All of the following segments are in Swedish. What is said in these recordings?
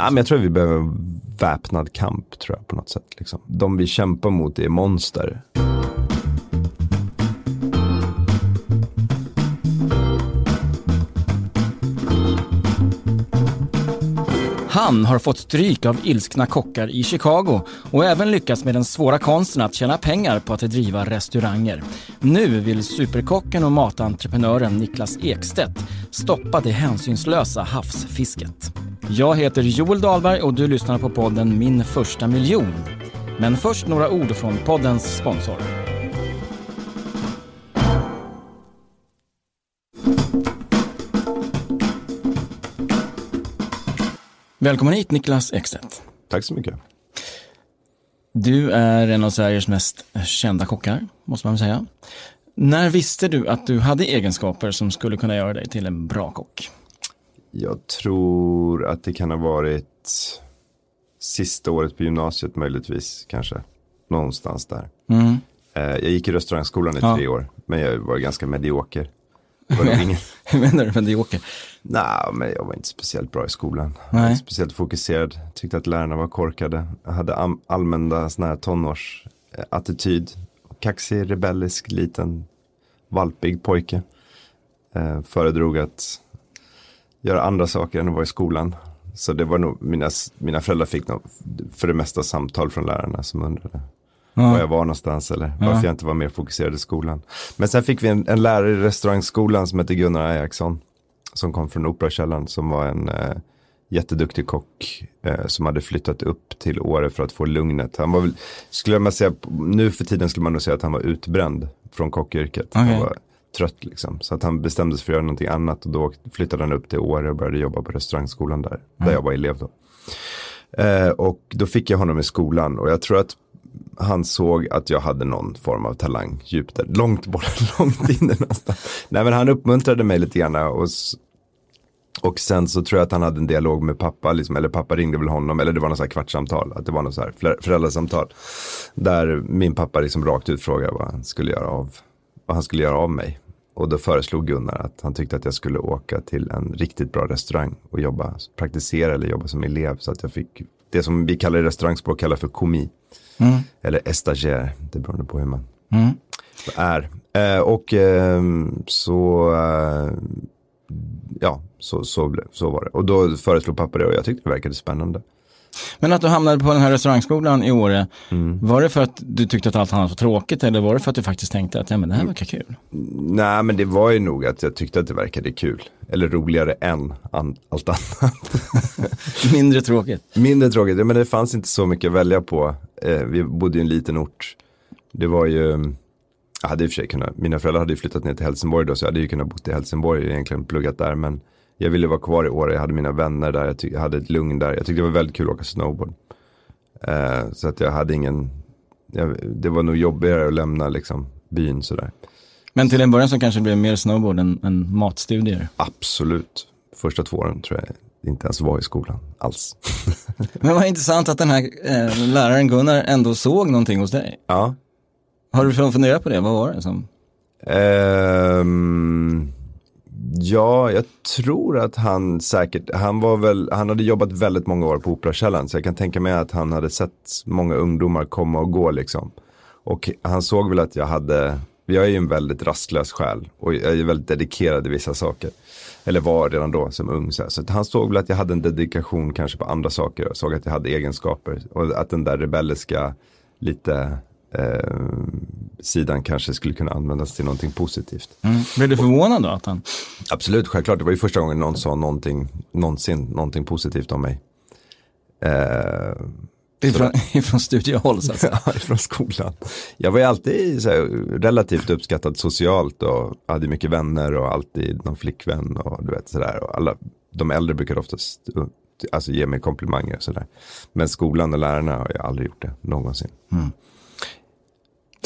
Ja, men jag tror att vi behöver väpnad kamp tror jag på något sätt. Liksom. De vi kämpar mot är monster. Han har fått stryk av ilskna kockar i Chicago och även lyckats med den svåra konsten att tjäna pengar på att driva restauranger. Nu vill superkocken och matentreprenören Niklas Ekstedt stoppa det hänsynslösa havsfisket. Jag heter Joel Dahlberg och du lyssnar på podden Min första miljon. Men först några ord från poddens sponsor. Välkommen hit Niklas Ekstedt. Tack så mycket. Du är en av Sveriges mest kända kockar, måste man väl säga. När visste du att du hade egenskaper som skulle kunna göra dig till en bra kock? Jag tror att det kan ha varit sista året på gymnasiet möjligtvis, kanske. Någonstans där. Mm. Eh, Jag gick i restaurangskolan i Ja. tre år, men jag var ganska medioker. Var ingen... Hur menar du medioker? Nej, men jag var inte speciellt bra i skolan. Jag Nej. var inte speciellt fokuserad. Tyckte att lärarna var korkade. Jag hade allmänna sån här tonårsattityd. Kaxig, rebellisk, liten, valpig pojke. Eh, föredrog att göra andra saker än att vara i skolan. Så det var nog, mina, mina föräldrar fick nog för det mesta samtal från lärarna som undrade var jag var någonstans eller varför jag inte var mer fokuserad i skolan. Men sen fick vi en, en lärare i restaurangskolan som hette Gunnar Ajaxson. Som kom från Operakällaren som var en eh, jätteduktig kock. Eh, som hade flyttat upp till Åre för att få lugnet. Han var väl, skulle man säga, nu för tiden skulle man nog säga att han var utbränd från kockyrket. Okej. Han var trött liksom. Så att han bestämde sig för att göra någonting annat och då flyttade han upp till Åre och började jobba på restaurangskolan där. Där jag var elev då. Eh, och då fick jag honom i skolan och jag tror att han såg att jag hade någon form av talang djupt där, långt bort, långt inne någonstans. Nej men han uppmuntrade mig lite grann och, och sen så tror jag att han hade en dialog med pappa, liksom, eller pappa ringde väl honom, eller det var något så här kvartssamtal, att det var något så här förä- föräldrasamtal. Där min pappa liksom rakt ut frågade vad han skulle göra av, vad han skulle göra av mig. Och då föreslog Gunnar att han tyckte att jag skulle åka till en riktigt bra restaurang och jobba, praktisera eller jobba som elev. Så att jag fick det som vi kallar i restaurangspråk kallar för komi. Eller estagiaire, det beror på hur man Mm. är. Eh, och ehm, så, eh, ja, så, så, så var det. Och då föreslog pappa det och jag tyckte det verkade spännande. Men att du hamnade på den här restaurangskolan i Åre, Mm. var det för att du tyckte att allt annat var tråkigt eller var det för att du faktiskt tänkte att ja, men det här verkar kul? Nej, men det var ju nog att jag tyckte att det verkade kul. Eller roligare än allt annat. Mindre tråkigt? Mindre tråkigt, men det fanns inte så mycket att välja på. Eh, vi bodde i en liten ort. Det var ju, jag hade i och för sig kunnat, mina föräldrar hade ju flyttat ner till Helsingborg då, så jag hade ju kunnat bo i Helsingborg och egentligen pluggat där. Men jag ville vara kvar i Åre, jag hade mina vänner där, jag, jag hade ett lugn där. Jag tyckte det var väldigt kul att åka snowboard. Eh, så att jag hade ingen, jag, det var nog jobbigare att lämna liksom byn sådär. Men till en början så kanske det blev mer snowboard än, än matstudier. Absolut. Första två åren tror jag inte ens var i skolan alls. Men vad intressant att den här eh, läraren Gunnar ändå såg någonting hos dig. ja. Har du funderat på det? Vad var det som? Ehm, ja, jag tror att han säkert, han var väl, han hade jobbat väldigt många år på Operakällaren så jag kan tänka mig att han hade sett många ungdomar komma och gå liksom. Och han såg väl att jag hade, jag är ju en väldigt rastlös själ och jag är väldigt dedikerad i vissa saker. Eller var redan då som ung. Så, här. så han såg väl att jag hade en dedikation kanske på andra saker och såg att jag hade egenskaper. Och att den där rebelliska, lite eh, sidan kanske skulle kunna användas till någonting positivt. Mm. Blev du förvånad då? Att han... Absolut, självklart. Det var ju första gången någon sa någonting, någonsin någonting positivt om mig. Eh, Ifrån, ifrån studiehåll så att säga. ja, från skolan. Jag var ju alltid här, relativt uppskattad socialt och hade mycket vänner och alltid någon flickvän och du vet sådär. Och alla, de äldre brukar oftast alltså, ge mig komplimanger och sådär. Men skolan och lärarna har jag aldrig gjort det någonsin.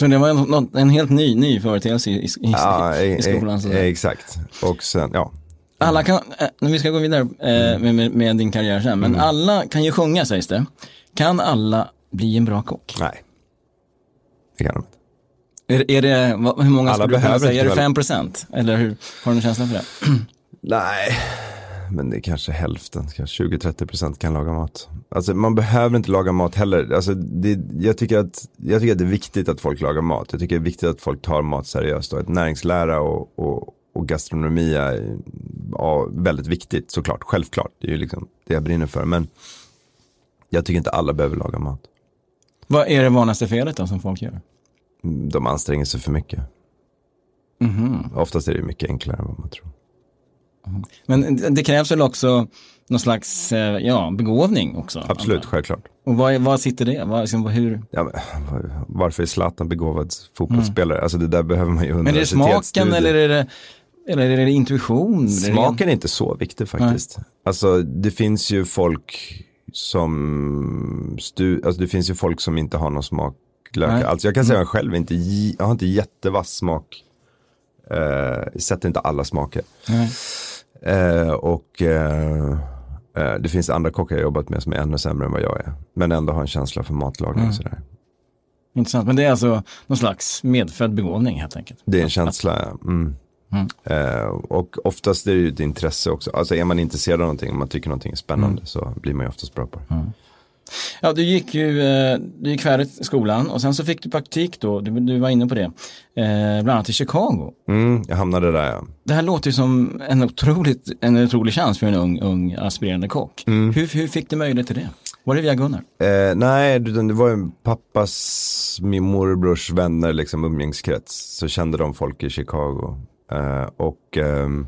Så det var en, en helt ny, ny företeelse i, i, Ja, i, i skolan. Så exakt. Och sen, ja. alla kan, eh, vi ska gå vidare eh, med, med, med din karriär sen, men Mm. alla kan ju sjunga sägs det. Kan alla bli en bra kock? Nej. Det kan de inte. Är, är det, hur många Alla skulle du kunna säga? Är det inte 5 procent? Eller hur, har du någon känsla för det? Nej, men det är kanske hälften, kanske 20-30% kan laga mat. Alltså man behöver inte laga mat heller. Alltså, det, jag, tycker att, jag tycker att det är viktigt att folk lagar mat. Jag tycker det är viktigt att folk tar mat seriöst. Och ett näringslära och, och, och gastronomi är ja, väldigt viktigt såklart. Självklart, det är ju liksom det jag brinner för. Men jag tycker inte alla behöver laga mat. Vad är det vanligaste felet då som folk gör? De anstränger sig för mycket. Mhm. Oftast är det mycket enklare än vad man tror. Men det krävs väl också någon slags eh, ja, begåvning också? Absolut, självklart. Och vad, vad sitter det? Vad, liksom, hur? Ja, men, var- varför är Zlatan begåvad fotbollsspelare? Alltså det där behöver man ju Men är det smaken eller är det, eller är det intuition? Smaken är inte så viktig faktiskt. Alltså det finns ju folk som, stu, alltså det finns ju folk som inte har någon smak. Nej. Alltså jag kan säga mig själv, inte, jag har inte jättevass smak. Jag sätter inte alla smaker. Nej. Eh, och eh, eh, det finns andra kockar jag jobbat med som är ännu sämre än vad jag är. Men ändå har en känsla för matlagning Mm. sådär. Intressant, men det är alltså någon slags medfödd begåvning helt enkelt. Det är en känsla, ja. mm. Mm. Eh, och oftast är det ju ett intresse också. Alltså är man intresserad av någonting, om man tycker någonting är spännande Mm. så blir man ju oftast bra på det. Ja, du gick ju eh, du gick färdigt skolan och sen så fick du praktik då, du, du var inne på det, eh, bland annat i Chicago. Mm, jag hamnade där ja. Det här låter ju som en, otroligt, en otrolig chans för en ung, ung aspirerande kock. Mm. Hur, hur fick du möjlighet till det? Var det via Gunnar? Eh, nej, det var ju pappas, min morbrors vänner, liksom umgängskrets. Så kände de folk i Chicago. Eh, och ehm,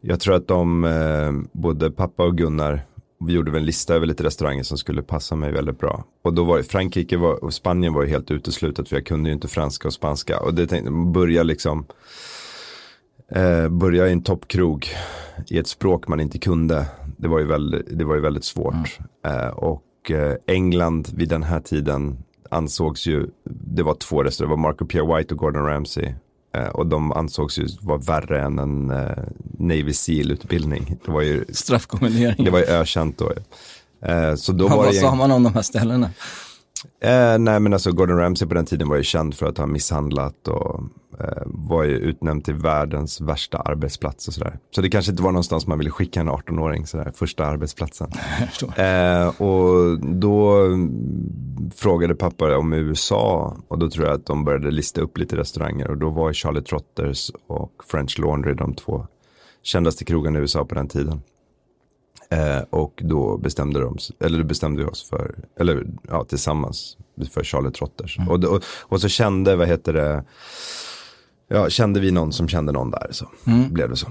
jag tror att de, eh, både pappa och Gunnar, vi gjorde väl en lista över lite restauranger som skulle passa mig väldigt bra. Och då var Frankrike var, och Spanien var ju helt uteslutet för jag kunde ju inte franska och spanska. Och det tänkte, börja liksom, eh, börja i en toppkrog i ett språk man inte kunde. Det var ju väldigt, det var ju väldigt svårt. Eh, och eh, England vid den här tiden ansågs ju, det var två restauranger, det var Marco Pierre White och Gordon Ramsay. Eh, och de ansågs ju vara värre än en eh, Navy Seal-utbildning. Det var ju, Straffkommendering. det var ju ökänt då. Eh, så då Vad, var vad det sa man om de här ställena? Eh, nej men alltså Gordon Ramsay på den tiden var ju känd för att ha misshandlat och eh, var ju utnämnd till världens värsta arbetsplats och sådär. Så det kanske inte var någonstans man ville skicka en 18-åring sådär, första arbetsplatsen. Eh, och då frågade pappa om USA och då tror jag att de började lista upp lite restauranger och då var Charlie Trotters och French Laundry de två kändaste krogarna i USA på den tiden. Eh, och då bestämde, de, eller bestämde vi oss för, eller ja, tillsammans för Charlie Trotters. Och, då- och, och så kände, vad heter det, ja, kände vi någon som kände någon där så blev det så.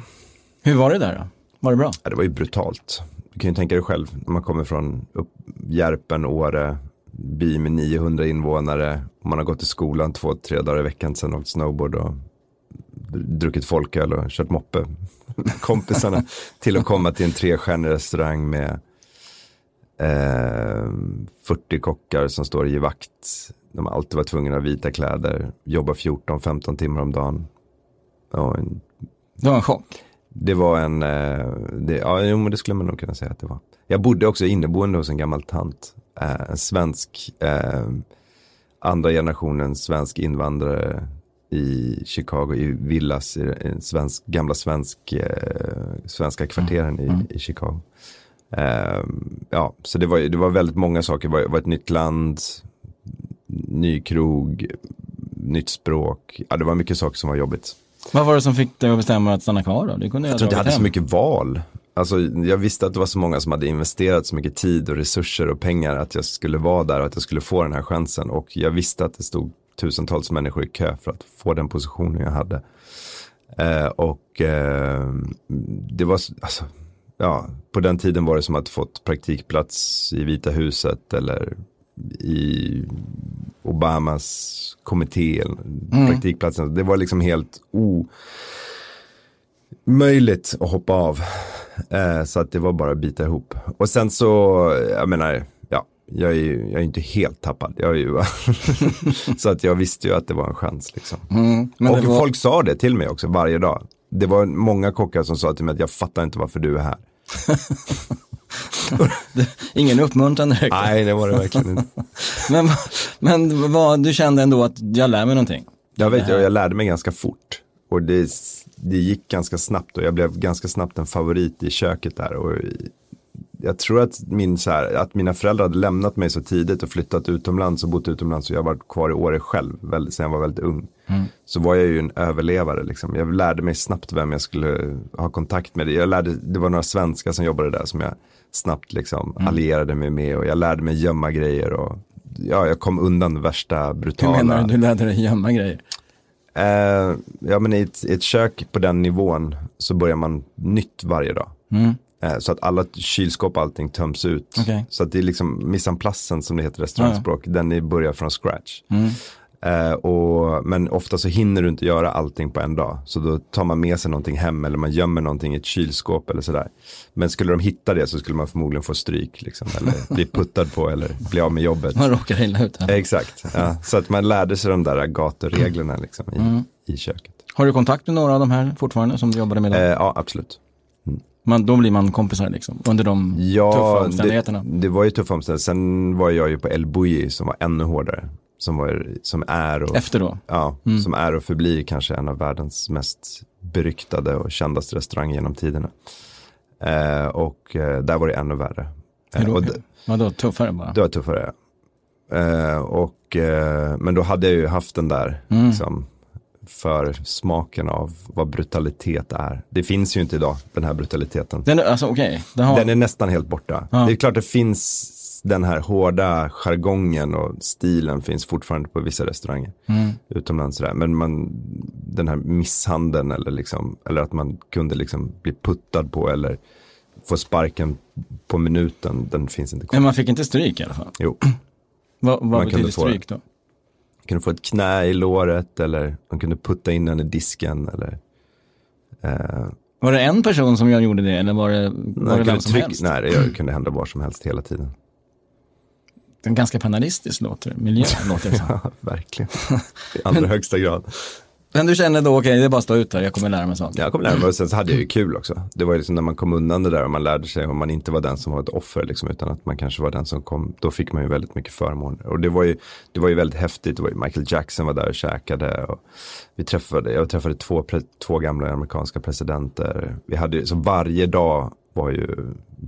Hur var det där då? Var det bra? Ja, det var ju brutalt. Du kan ju tänka dig själv när man kommer från upp, Järpen, Åre, by med 900 invånare. Och man har gått i skolan två, tre dagar i veckan, sen åkt snowboard och druckit folköl och kört moppe kompisarna. till att komma till en trestjärnig restaurang med eh, 40 kockar som står i vakt. De har alltid varit tvungna att ha vita kläder, jobba 14-15 timmar om dagen. En Det var en chock. det var en, eh, det, ja jo, men det skulle man nog kunna säga att det var. Jag bodde också inneboende hos en gammal tant. Eh, en svensk, eh, andra generationens svensk invandrare i Chicago, i Villas, i en svensk, gamla svensk, eh, svenska kvarteren i, i Chicago. Eh, ja, så det var, det var väldigt många saker. Det var, var ett nytt land, ny krog, nytt språk. Ja, det var mycket saker som var jobbigt. Vad var det som fick dig att bestämma att stanna kvar då? Det kunde Jag tror inte jag hade dragit så hem. mycket val. Alltså, jag visste att det var så många som hade investerat så mycket tid och resurser och pengar att jag skulle vara där och att jag skulle få den här chansen. Och jag visste att det stod tusentals människor i kö för att få den positionen jag hade. Eh, och eh, det var, alltså, ja, på den tiden var det som att fått praktikplats i Vita huset eller i Obamas kommitté. eller Praktikplatsen. Det var liksom helt o möjligt att hoppa av. Eh, så att det var bara att bita ihop. Och sen så, jag menar, jag är ju jag är inte helt tappad. Jag är ju, så att jag visste ju att det var en chans liksom. Mm, och var... folk sa det till mig också varje dag. Det var många kockar som sa till mig att jag fattar inte varför du är här. Ingen uppmuntran direkt. Nej, det var det verkligen inte. Men, men vad, du kände ändå att jag lär mig någonting? Jag vet, jag, jag lärde mig ganska fort. och det, det gick ganska snabbt och jag blev ganska snabbt en favorit i köket där. Och jag tror att, min, så här, att mina föräldrar hade lämnat mig så tidigt och flyttat utomlands och bott utomlands och jag var kvar i Åre själv väldigt, sen jag var väldigt ung. Mm. Så var jag ju en överlevare liksom. Jag lärde mig snabbt vem jag skulle ha kontakt med. Jag lärde, det var några svenskar som jobbade där som jag snabbt liksom mm. allierade mig med och jag lärde mig gömma grejer och ja, jag kom undan värsta brutala. Hur menar du, du lärde dig gömma grejer? Uh, ja men i ett, i ett, kök på den nivån så börjar man nytt varje dag. Mm. Uh, så att alla kylskåp och allting töms ut. Okay. Så att det är liksom missanplassen som det heter restaurangspråk, ja. den börjar från scratch. Mm. Uh, och, men ofta så hinner du inte göra allting på en dag. Så då tar man med sig någonting hem eller man gömmer någonting i ett kylskåp eller sådär. Men skulle de hitta det så skulle man förmodligen få stryk. Liksom, eller bli puttad på eller bli av med jobbet. Man råkar illa ut. Ja. Exakt, ja. så att man lärde sig de där gatureglerna liksom, i, mm. i köket. Har du kontakt med några av de här fortfarande som du jobbade med? Uh, ja, absolut. Man, då blir man kompisar liksom, under de ja, tuffa omständigheterna? Det, det var ju tuffa omständigheter. Sen var jag ju på El Bulli som var ännu hårdare som, var, som är och, Efter då? Ja, mm. som är och förblir kanske en av världens mest beryktade och kändaste restauranger genom tiderna. Eh, och eh, där var det ännu värre. Eh, Vadå, tuffare bara? Det var tuffare, eh, och, eh, Men då hade jag ju haft den där, mm. liksom, för smaken av vad brutalitet är. Det finns ju inte idag, den här brutaliteten. Den är, alltså, okay. den, har... den är nästan helt borta. Ja. Det är klart det finns den här hårda jargongen och stilen finns fortfarande på vissa restauranger mm. utomlands. Sådär. Men man, den här misshandeln eller, liksom, eller att man kunde liksom bli puttad på eller få sparken på minuten, den finns inte kvar. Men man fick inte stryk i alla fall? Jo. vad vad betyder stryk då? Kunde få ett knä i låret eller man kunde putta in den i disken. Eller, eh, var det en person som gjorde det eller var det, var det vem som tryck, helst? Nej, det kunde hända var som helst hela tiden. En ganska penalistisk låter miljö, låter det Ja, verkligen. I allra högsta grad. Men du känner då, okej, okay, det är bara att stå ut här, jag kommer lära mig sånt. Jag kommer lära mig och sen så hade jag ju kul också. Det var ju liksom när man kom undan det där och man lärde sig om man inte var den som var ett offer, liksom, utan att man kanske var den som kom, då fick man ju väldigt mycket förmåner. Och det var ju, det var ju väldigt häftigt, det var ju Michael Jackson var där och käkade. Och vi träffade, jag träffade två, två gamla amerikanska presidenter. Vi hade, så varje dag var ju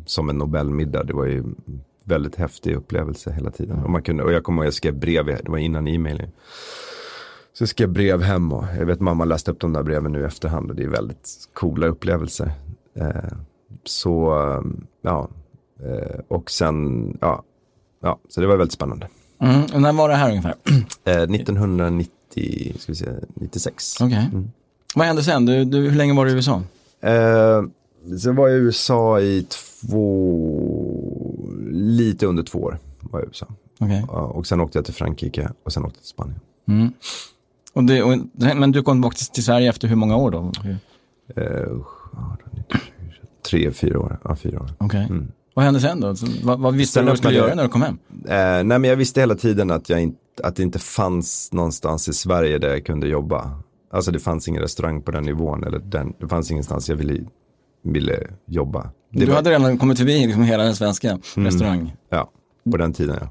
som en Nobelmiddag, det var ju väldigt häftig upplevelse hela tiden. Mm. Och, man kunde, och jag kommer ihåg, jag skrev brev, det var innan e-mailen. Så jag skrev brev hem och jag vet mamma läste upp de där breven nu i efterhand och det är väldigt coola upplevelser. Eh, så, ja, eh, och sen, ja, ja, så det var väldigt spännande. Mm. När var det här ungefär? Eh, 1990, ska vi se, 96. Okej. Okay. Mm. Vad hände sen? Du, du, hur länge var du i USA? Eh, sen var jag i USA i två lite under två år var jag i USA. Okay. Och sen åkte jag till Frankrike och sen åkte jag till Spanien. Mm. Och det, och, men du kom tillbaka till Sverige efter hur många år då? Eh, tre, fyra år. Ja, fyra år. Okay. Mm. Vad hände sen då? Vad, vad, visste sen du vad du skulle göra när du kom hem? Eh, nej, men jag visste hela tiden att, jag in, att det inte fanns någonstans i Sverige där jag kunde jobba. Alltså det fanns ingen restaurang på den nivån. Eller den, det fanns ingenstans jag ville, ville jobba. Det du var... hade redan kommit förbi liksom hela den svenska mm. restaurang. Ja, på den tiden ja.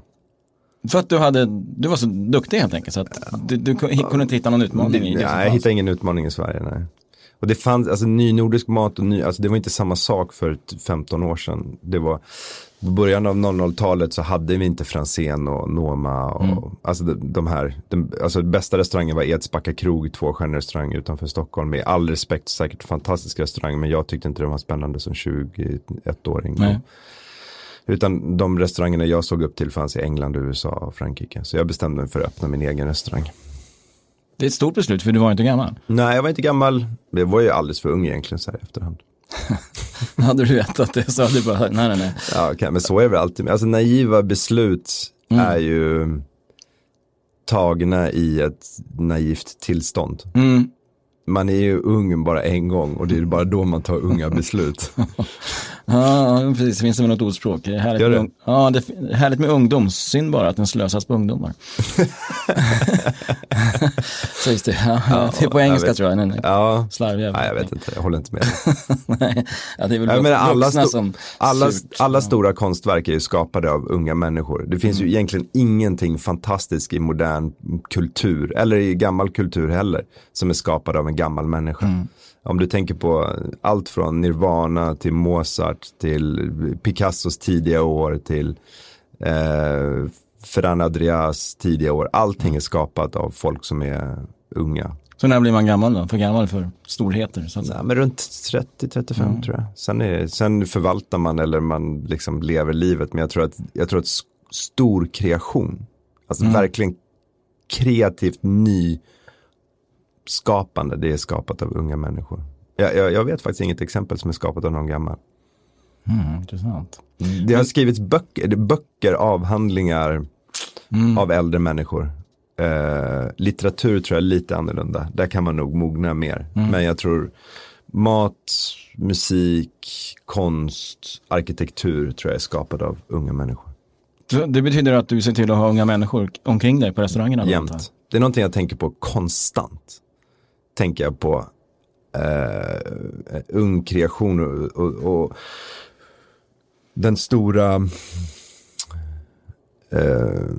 För att du, hade, du var så duktig helt enkelt så att du, du kunde inte hitta någon utmaning i det Nej, jag hittade ingen utmaning i Sverige. Nej. Och det fanns, alltså ny nordisk mat och ny, alltså det var inte samma sak för 15 år sedan. Det var, i början av 00-talet så hade vi inte Franzén och Noma och mm. alltså de, de här, de, alltså bästa restaurangen var Edsbacka krog, tvåstjärnig restaurang utanför Stockholm. Med all respekt, säkert fantastisk restaurang, men jag tyckte inte det var spännande som 21-åring. Utan de restaurangerna jag såg upp till fanns i England, USA och Frankrike. Så jag bestämde mig för att öppna min egen restaurang. Det är ett stort beslut för du var inte gammal. Nej, jag var inte gammal. Jag var ju alldeles för ung egentligen så här i efterhand. hade du vetat det så hade du bara, nej nej nej. Ja, okay, men så är det alltid. Alltså naiva beslut mm. är ju tagna i ett naivt tillstånd. Mm. Man är ju ung bara en gång och det är bara då man tar unga beslut. Ja, precis. Finns det väl något ordspråk? Det är härligt, Gör det? Med, ja, det är härligt med ungdom. Synd bara att den slösas på ungdomar. Sägs det. Ja, det är på jag engelska vet. tror jag. Nej, nej. Ja, Slarvig nej, jag vet inte, jag håller inte med. Nej, ja, det är väl Jag menar, alla, sto- som alla, surt. alla stora konstverk är ju skapade av unga människor. Det finns ju egentligen ingenting fantastiskt i modern kultur, eller i gammal kultur heller, som är skapad av en gammal människa. Om du tänker på allt från Nirvana till Mozart till Picassos tidiga år till eh, Ferran Adrias tidiga år. Allting är skapat av folk som är unga. Så när blir man gammal då? För gammal för storheter? Så att. Ja, men runt 30-35 tror jag. Sen, är, sen förvaltar man eller man liksom lever livet. Men jag tror att, jag tror att stor kreation, alltså verkligen kreativt nyskapande, det är skapat av unga människor. Jag, jag, jag vet faktiskt inget exempel som är skapat av någon gammal. Mm, intressant. Det har skrivits böcker, böcker, avhandlingar av äldre människor. Eh, litteratur tror jag är lite annorlunda. Där kan man nog mogna mer. Men jag tror mat, musik, konst, arkitektur tror jag är skapad av unga människor. Det betyder att du ser till att ha unga människor omkring dig på restaurangerna? Jämt. Det är någonting jag tänker på konstant. Tänker jag på eh, ung kreation och, och, och den stora eh,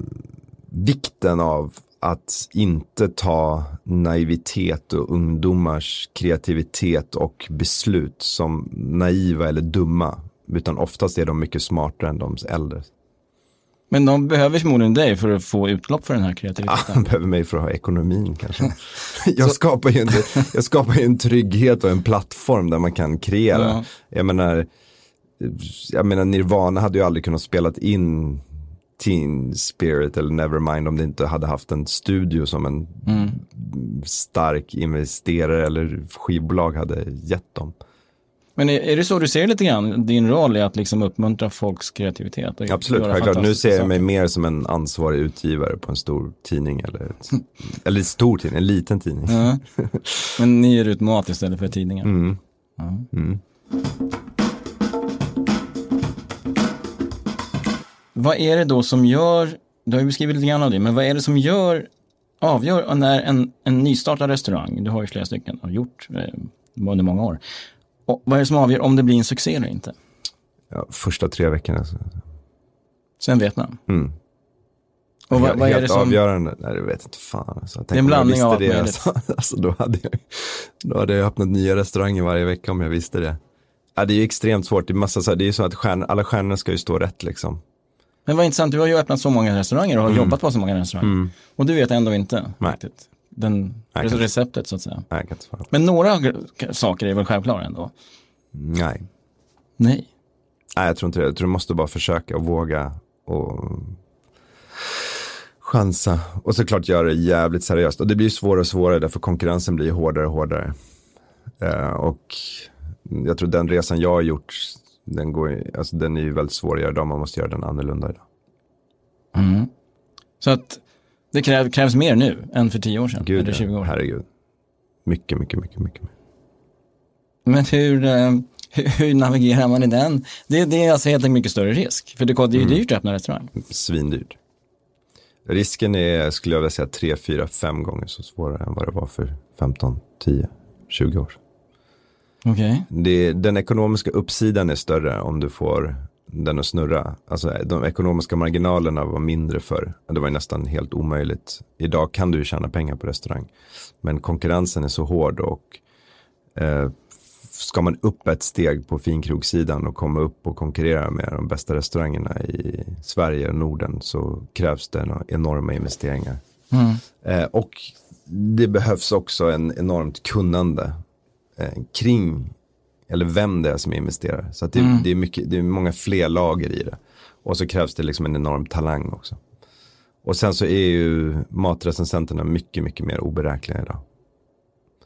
vikten av att inte ta naivitet och ungdomars kreativitet och beslut som naiva eller dumma. Utan oftast är de mycket smartare än de äldre. Men de behöver förmodligen dig för att få utlopp för den här kreativiteten. Han behöver mig för att ha ekonomin kanske. jag, skapar ju en, jag skapar ju en trygghet och en plattform där man kan kreera. Ja. Jag menar, jag menar Nirvana hade ju aldrig kunnat spela in Teen Spirit eller Nevermind om det inte hade haft en studio som en stark investerare eller skivbolag hade gett dem. Men är, är det så du ser lite grann, din roll är att liksom uppmuntra folks kreativitet? Absolut, självklart. Nu ser jag mig mer som en ansvarig utgivare på en stor tidning eller, eller stor tidning, en liten tidning. Ja. Men ni ger ut mat istället för tidningar? Mm. Mm. Vad är det då som gör, du har ju beskrivit lite grann av det, men vad är det som gör, avgör när en, en nystartad restaurang, du har ju flera stycken, har gjort eh, under många år, och vad är det som avgör om det blir en succé eller inte? Ja, första tre veckorna. Så. Sen vet man. Mm. Och vad, vad är det som, avgörande? Nej, det vet inte fan. Alltså. Det är en blandning av allt det. Alltså, alltså, då, hade jag, då hade jag öppnat nya restauranger varje vecka om jag visste det. Ja, det är ju extremt svårt. Det är, massa, så här, det är ju så att stjärn, alla stjärnor ska ju stå rätt liksom. Men vad intressant, du har ju öppnat så många restauranger och har jobbat på så många restauranger. Och du vet ändå inte Mm. Nej. riktigt den, receptet så att säga. Nej. Men några gr- saker är väl självklara ändå? Nej. Nej. Nej, jag tror inte det. Jag tror du måste bara försöka och våga och chansa. Och såklart göra det jävligt seriöst. Och det blir ju svårare och svårare därför konkurrensen blir hårdare och hårdare. Eh, och jag tror den resan jag har gjort, den, går, alltså, den är ju väldigt svår att göra idag. Man måste göra den annorlunda idag. Mm. Så att det kräv, krävs mer nu än för 10 år sedan, Gud, eller 20 år sedan. herregud. Mycket, mycket, mycket, mycket. mycket. Men hur, eh, hur, hur navigerar man i den? Det, det är alltså helt enkelt mycket större risk. För det, det är ju Mm. dyrt att öppna restaurang. Svindyrt. Risken är, skulle jag vilja säga, tre, fyra, fem gånger så svårare än vad det var för 15, 10, 20 år sedan. Okej. Det, den ekonomiska uppsidan är större om du får den att snurra. Alltså de ekonomiska marginalerna var mindre för. Det var nästan helt omöjligt. Idag kan du tjäna pengar på restaurang. Men konkurrensen är så hård och eh, ska man upp ett steg på finkrogssidan och komma upp och konkurrera med de bästa restaurangerna i Sverige och Norden så krävs det en- enorma investeringar. Mm. Eh, och det behövs också en enormt kunnande kring, eller vem det är som investerar. Så det, det, är mycket, det är många fler lager i det. Och så krävs det liksom en enorm talang också. Och sen så är ju matrecensenterna mycket, mycket mer oberäkneliga idag.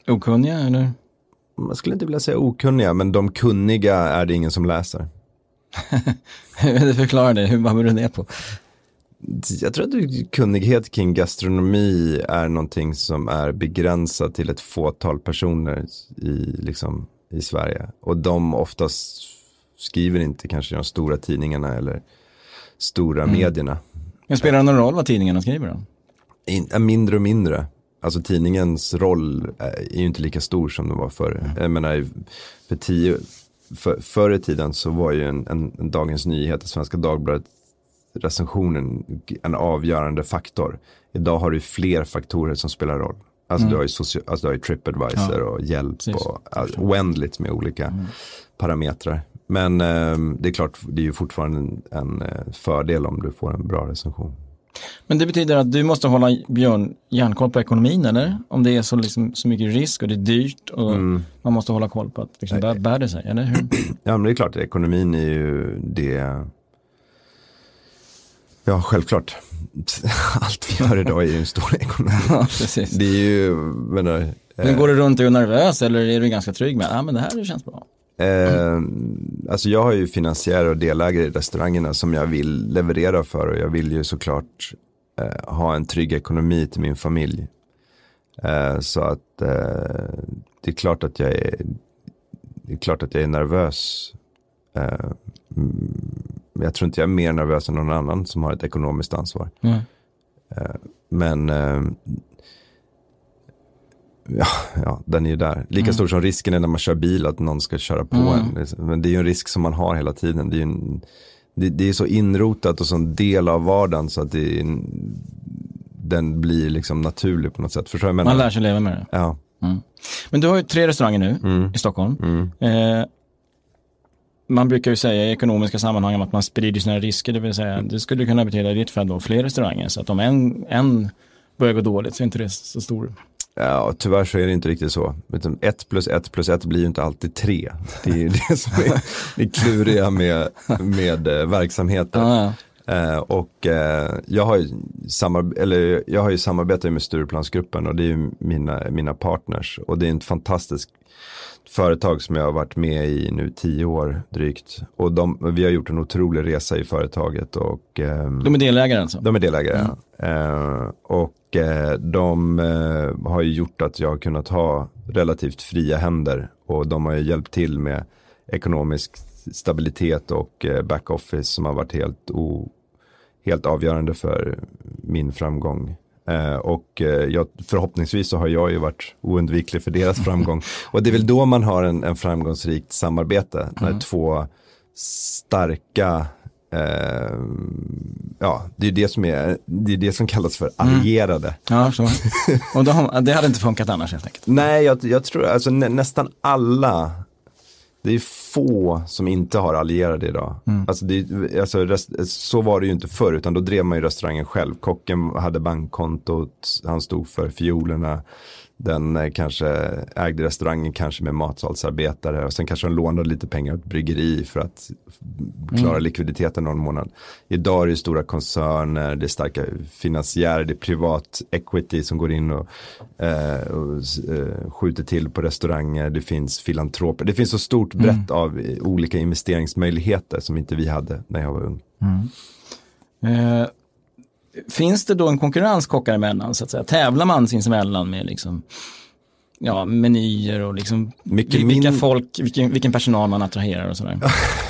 Okunniga eller? Man skulle inte vilja säga okunniga, men de kunniga är det ingen som läser. det förklarar det, hur, vad beror det på? Jag tror att kunnighet kring gastronomi är någonting som är begränsat till ett fåtal personer i, liksom, i Sverige. Och de oftast skriver inte kanske de stora tidningarna eller stora mm. medierna. Men spelar det någon roll vad tidningarna skriver då? In, mindre och mindre. Alltså tidningens roll är ju inte lika stor som den var förr. Mm. Jag menar, för tio, för, förr i tiden så var ju en, en, en Dagens Nyheter, Svenska Dagbladet, recensionen en avgörande faktor. Idag har du fler faktorer som spelar roll. Alltså, mm. du, har ju socio, alltså du har Tripadvisor ja. och hjälp Precis. och alltså, oändligt med olika mm. parametrar. Men eh, det är klart, det är ju fortfarande en, en, eh, fördel om du får en bra recension. Men det betyder att du måste hålla Björn järnkoll på ekonomin eller? Om det är så, liksom, så mycket risk och det är dyrt och mm. man måste hålla koll på att liksom, bär, bär det sig, eller hur? Ja, men det är klart, ekonomin är ju det. Ja, självklart. Allt vi gör idag är ju en stor ekonomi. ja, precis. Det är ju, menar, men går du runt och är nervös eller är du ganska trygg med att ah, men det här känns bra? Eh, alltså jag har ju finansiärer och delägare i restaurangerna som jag vill leverera för och jag vill ju såklart eh, ha en trygg ekonomi till min familj. Eh, så att eh, det är klart att jag är, det är klart att jag är nervös. Eh, men jag tror inte jag är mer nervös än någon annan som har ett ekonomiskt ansvar. Mm. Men ja, ja, den är ju där. Lika mm. stor som risken är när man kör bil att någon ska köra på mm. en. Men det är ju en risk som man har hela tiden. Det är, en, det, det är så inrotat och så en del av vardagen så att det är, den blir liksom naturlig på något sätt. Förstår jag menar? Man lär sig leva med det. Ja. Mm. Men du har ju tre restauranger nu mm. i Stockholm. Mm. Eh, man brukar ju säga i ekonomiska sammanhang att man sprider sina risker, det vill säga det skulle kunna betyda i ditt fall då fler restauranger. Så att om en, en börjar gå dåligt så är inte det så stor Ja, tyvärr så är det inte riktigt så. Ett plus ett plus ett blir ju inte alltid tre. Det är det som är det kluriga med, med eh, verksamheten. Ah, ja. eh, och eh, jag, har ju samar eller, jag har ju samarbetat med Stureplansgruppen och det är ju mina, mina partners. Och det är en fantastisk företag som jag har varit med i nu tio år drygt. Och de, vi har gjort en otrolig resa i företaget. Och, eh, de är delägare alltså? De är delägare, mm. Eh, och Eh, de eh, har ju gjort att jag har kunnat ha relativt fria händer och de har ju hjälpt till med ekonomisk stabilitet och eh, backoffice som har varit helt, o, helt avgörande för min framgång. Och jag, förhoppningsvis så har jag ju varit oundviklig för deras framgång. Och det är väl då man har en, en framgångsrikt samarbete, mm. när två starka Uh, ja, det är det som, är, det är det som kallas för mm. allierade. Mm. Ja, så. Och de, det hade inte funkat annars helt enkelt? Nej, jag, jag tror alltså nä, nästan alla, det är få som inte har allierade idag. Mm. Alltså, det, alltså rest, så var det ju inte förr, utan då drev man ju restaurangen själv. Kocken hade bankkontot, han stod för fiolerna den eh, kanske ägde restaurangen kanske med matsalsarbetare och sen kanske de lånade lite pengar åt bryggeri för att klara mm. likviditeten någon månad. Idag är det stora koncerner, det är starka finansiärer, det är privat equity som går in och, eh, och eh, skjuter till på restauranger, det finns filantroper, det finns så stort brett mm. av olika investeringsmöjligheter som inte vi hade när jag var ung. Mm. Eh, finns det då en konkurrens kockar emellan så att säga? Tävlar man sinsemellan med liksom ja, menyer och liksom vilka min... folk, vilken, vilken personal man attraherar och sådär?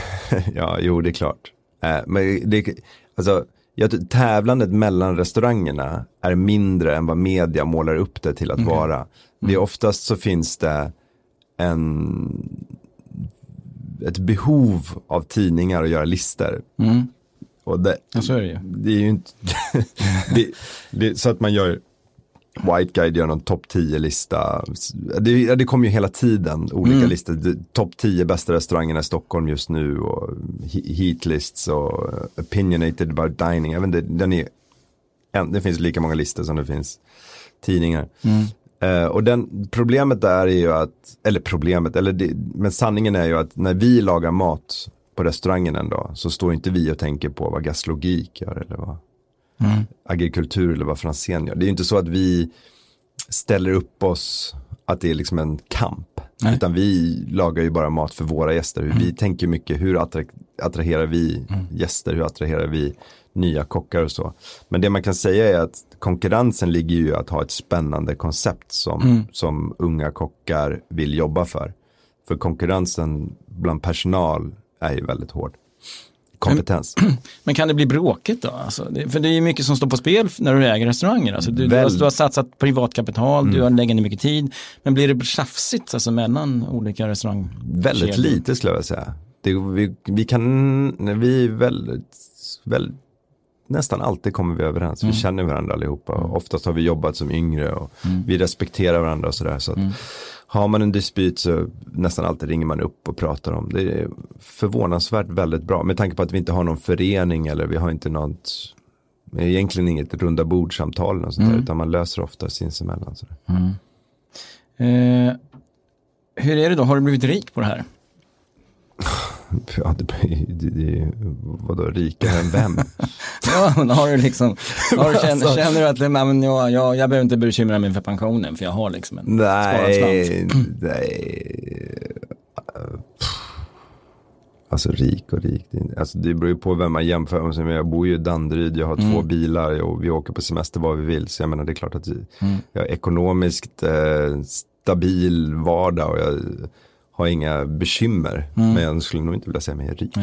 ja, jo det är klart. Äh, men det, alltså, jag, tävlandet mellan restaurangerna är mindre än vad media målar upp det till att okay. vara. Det är mm. oftast så finns det en, ett behov av tidningar att göra listor. Mm. Och det, ja, så är det ju. Det är ju inte, det, det, så att man gör, White Guide gör någon topp 10-lista. Det, det kommer ju hela tiden olika mm. listor. Topp 10 bästa restaurangerna i Stockholm just nu och heatlists och opinionated about dining. Även det, den är, det finns lika många listor som det finns tidningar. Mm. Uh, och den, problemet där är ju att, eller problemet, eller det, men sanningen är ju att när vi lagar mat på restaurangen en dag så står inte vi och tänker på vad gaslogik gör eller vad mm. agrikultur eller vad Franzén gör. Det är ju inte så att vi ställer upp oss att det är liksom en kamp. Nej. Utan vi lagar ju bara mat för våra gäster. Mm. Vi tänker mycket, hur attra attraherar vi mm. gäster, hur attraherar vi nya kockar och så. Men det man kan säga är att konkurrensen ligger ju att ha ett spännande koncept som, mm. som unga kockar vill jobba för. För konkurrensen bland personal är ju väldigt hård. Kompetens. Men kan det bli bråkigt då? Alltså, det, för det är ju mycket som står på spel när du äger restauranger. Alltså, du, har, du har satsat privatkapital, mm. du har lagt ner mycket tid. Men blir det tjafsigt alltså, mellan olika restauranger? Väldigt lite skulle jag säga. Det, vi, vi kan, vi är väldigt, väldigt nästan alltid kommer vi överens. Mm. Vi känner varandra allihopa. Mm. Oftast har vi jobbat som yngre och mm. vi respekterar varandra och sådär. Så, mm. Har man en dispyt så nästan alltid ringer man upp och pratar om. Det är förvånansvärt väldigt bra. Med tanke på att vi inte har någon förening eller vi har inte något egentligen inget runda bordsamtal eller sånt där, mm. utan man löser ofta sinsemellan. Mm. Eh, hur är det då, har du blivit rik på det här? Ja, det, det, vadå, rikare än vem? ja, men har du liksom, har du, känner, alltså- känner du att men jag, jag, jag behöver inte bekymra mig för pensionen för jag har liksom en Nej, nej. Alltså rik och rik. Alltså det beror ju på vem man jämför med. Jag bor ju i Danderyd, jag har mm. två bilar och vi åker på semester var vi vill. Så jag menar det är klart att mm. jag har ekonomiskt eh, stabil vardag och jag har inga bekymmer. Mm. Men jag skulle nog inte vilja säga mig rik.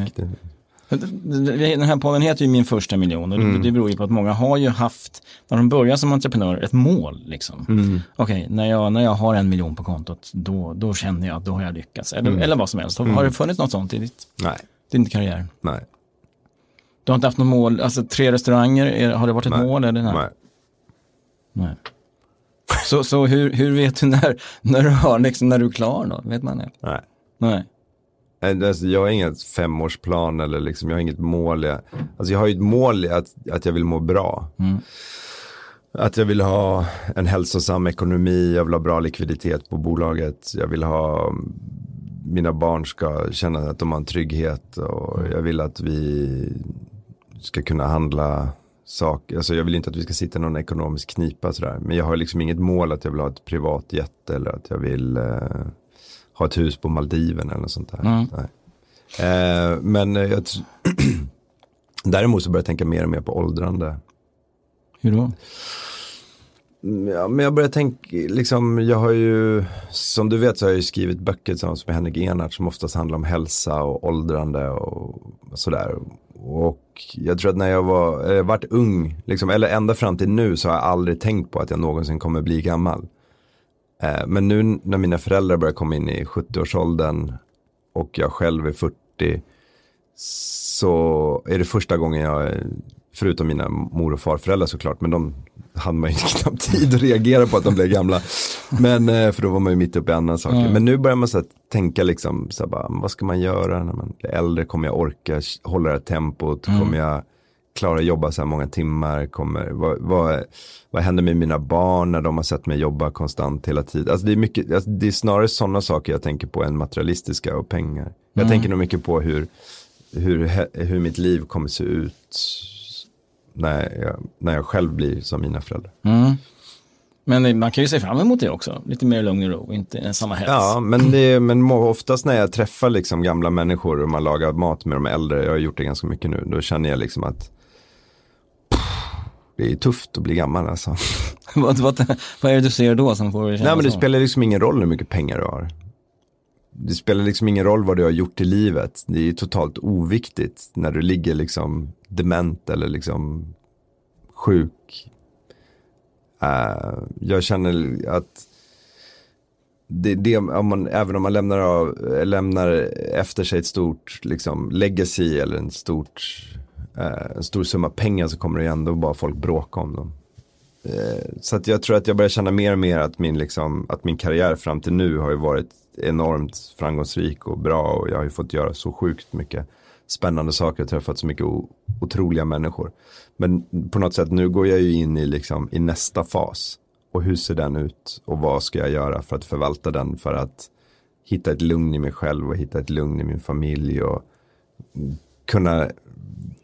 Den här podden heter ju Min första miljon och mm. det beror ju på att många har ju haft, när de börjar som entreprenör, ett mål. Liksom. Mm. Okej, okay, när, jag, när jag har en miljon på kontot, då, då känner jag att då har jag lyckats. Eller, mm. eller vad som helst. Har, mm. det funnits något sånt i ditt, Nej. din karriär? Nej. Du har inte haft något mål, alltså tre restauranger, har det varit ett nej. mål? Eller nej. nej. Så, så hur, hur vet du när, när, du har, liksom, när du är klar då? Vet man det? Nej. Nej. Alltså, jag har inget femårsplan eller liksom, jag har inget mål. Jag, alltså jag har ju ett mål att, att jag vill må bra. Mm. Att jag vill ha en hälsosam ekonomi, jag vill ha bra likviditet på bolaget. Jag vill ha, mina barn ska känna att de har en trygghet och jag vill att vi ska kunna handla sak, alltså jag vill inte att vi ska sitta i någon ekonomisk knipa sådär. Men jag har liksom inget mål att jag vill ha ett privat jet eller att jag vill eh, ha ett hus på Maldiven eller något sånt där. Mm. Eh, men jag däremot så börjar jag tänka mer och mer på åldrande. Hur då? Mm, ja, men jag börjar tänka, liksom, jag har ju, som du vet så har jag ju skrivit böcker tillsammans med Henrik Enart som oftast handlar om hälsa och åldrande och sådär. Och jag tror att när jag var, eh, varit ung, liksom, eller ända fram till nu så har jag aldrig tänkt på att jag någonsin kommer bli gammal. Eh, men nu när mina föräldrar börjar komma in i 70-årsåldern och jag själv är 40 så är det första gången jag, förutom mina mor och farföräldrar såklart, men de hade man ju knappt tid att reagera på att de blev gamla. Men, eh, för då var man ju mitt uppe i andra saker. Mm. Men nu börjar man så tänka liksom, så bara, vad ska man göra när man blir äldre? Kommer jag orka hålla det här tempot? Mm. Kommer jag klara att jobba så här många timmar? Kommer, vad, vad, vad händer med mina barn när de har sett mig jobba konstant hela tiden? Alltså det, är mycket, alltså det är snarare sådana saker jag tänker på än materialistiska och pengar. Jag mm. tänker nog mycket på hur, hur, hur mitt liv kommer se ut när jag, när jag själv blir som mina föräldrar. Mm. Men man kan ju se fram emot det också, lite mer lugn och ro, inte samma hets. Ja, men, det, men oftast när jag träffar liksom gamla människor och man lagar mat med de äldre, jag har gjort det ganska mycket nu, då känner jag liksom att det är tufft att bli gammal alltså. vad, vad, vad är det du ser då som får Nej men det spelar liksom ingen roll hur mycket pengar du har. Det spelar liksom ingen roll vad du har gjort i livet. Det är totalt oviktigt när du ligger liksom dement eller liksom sjuk. Uh, jag känner att det, det, om man, även om man lämnar, av, lämnar efter sig ett stort liksom, legacy eller en stort uh, en stor summa pengar så kommer det ändå bara folk bråka om dem. Uh, så att jag tror att jag börjar känna mer och mer att min, liksom, att min karriär fram till nu har ju varit enormt framgångsrik och bra och jag har ju fått göra så sjukt mycket spännande saker och träffat så mycket otroliga människor. Men på något sätt nu går jag ju in i, liksom, i nästa fas. Och hur ser den ut? Och vad ska jag göra för att förvalta den? För att hitta ett lugn i mig själv och hitta ett lugn i min familj. Och kunna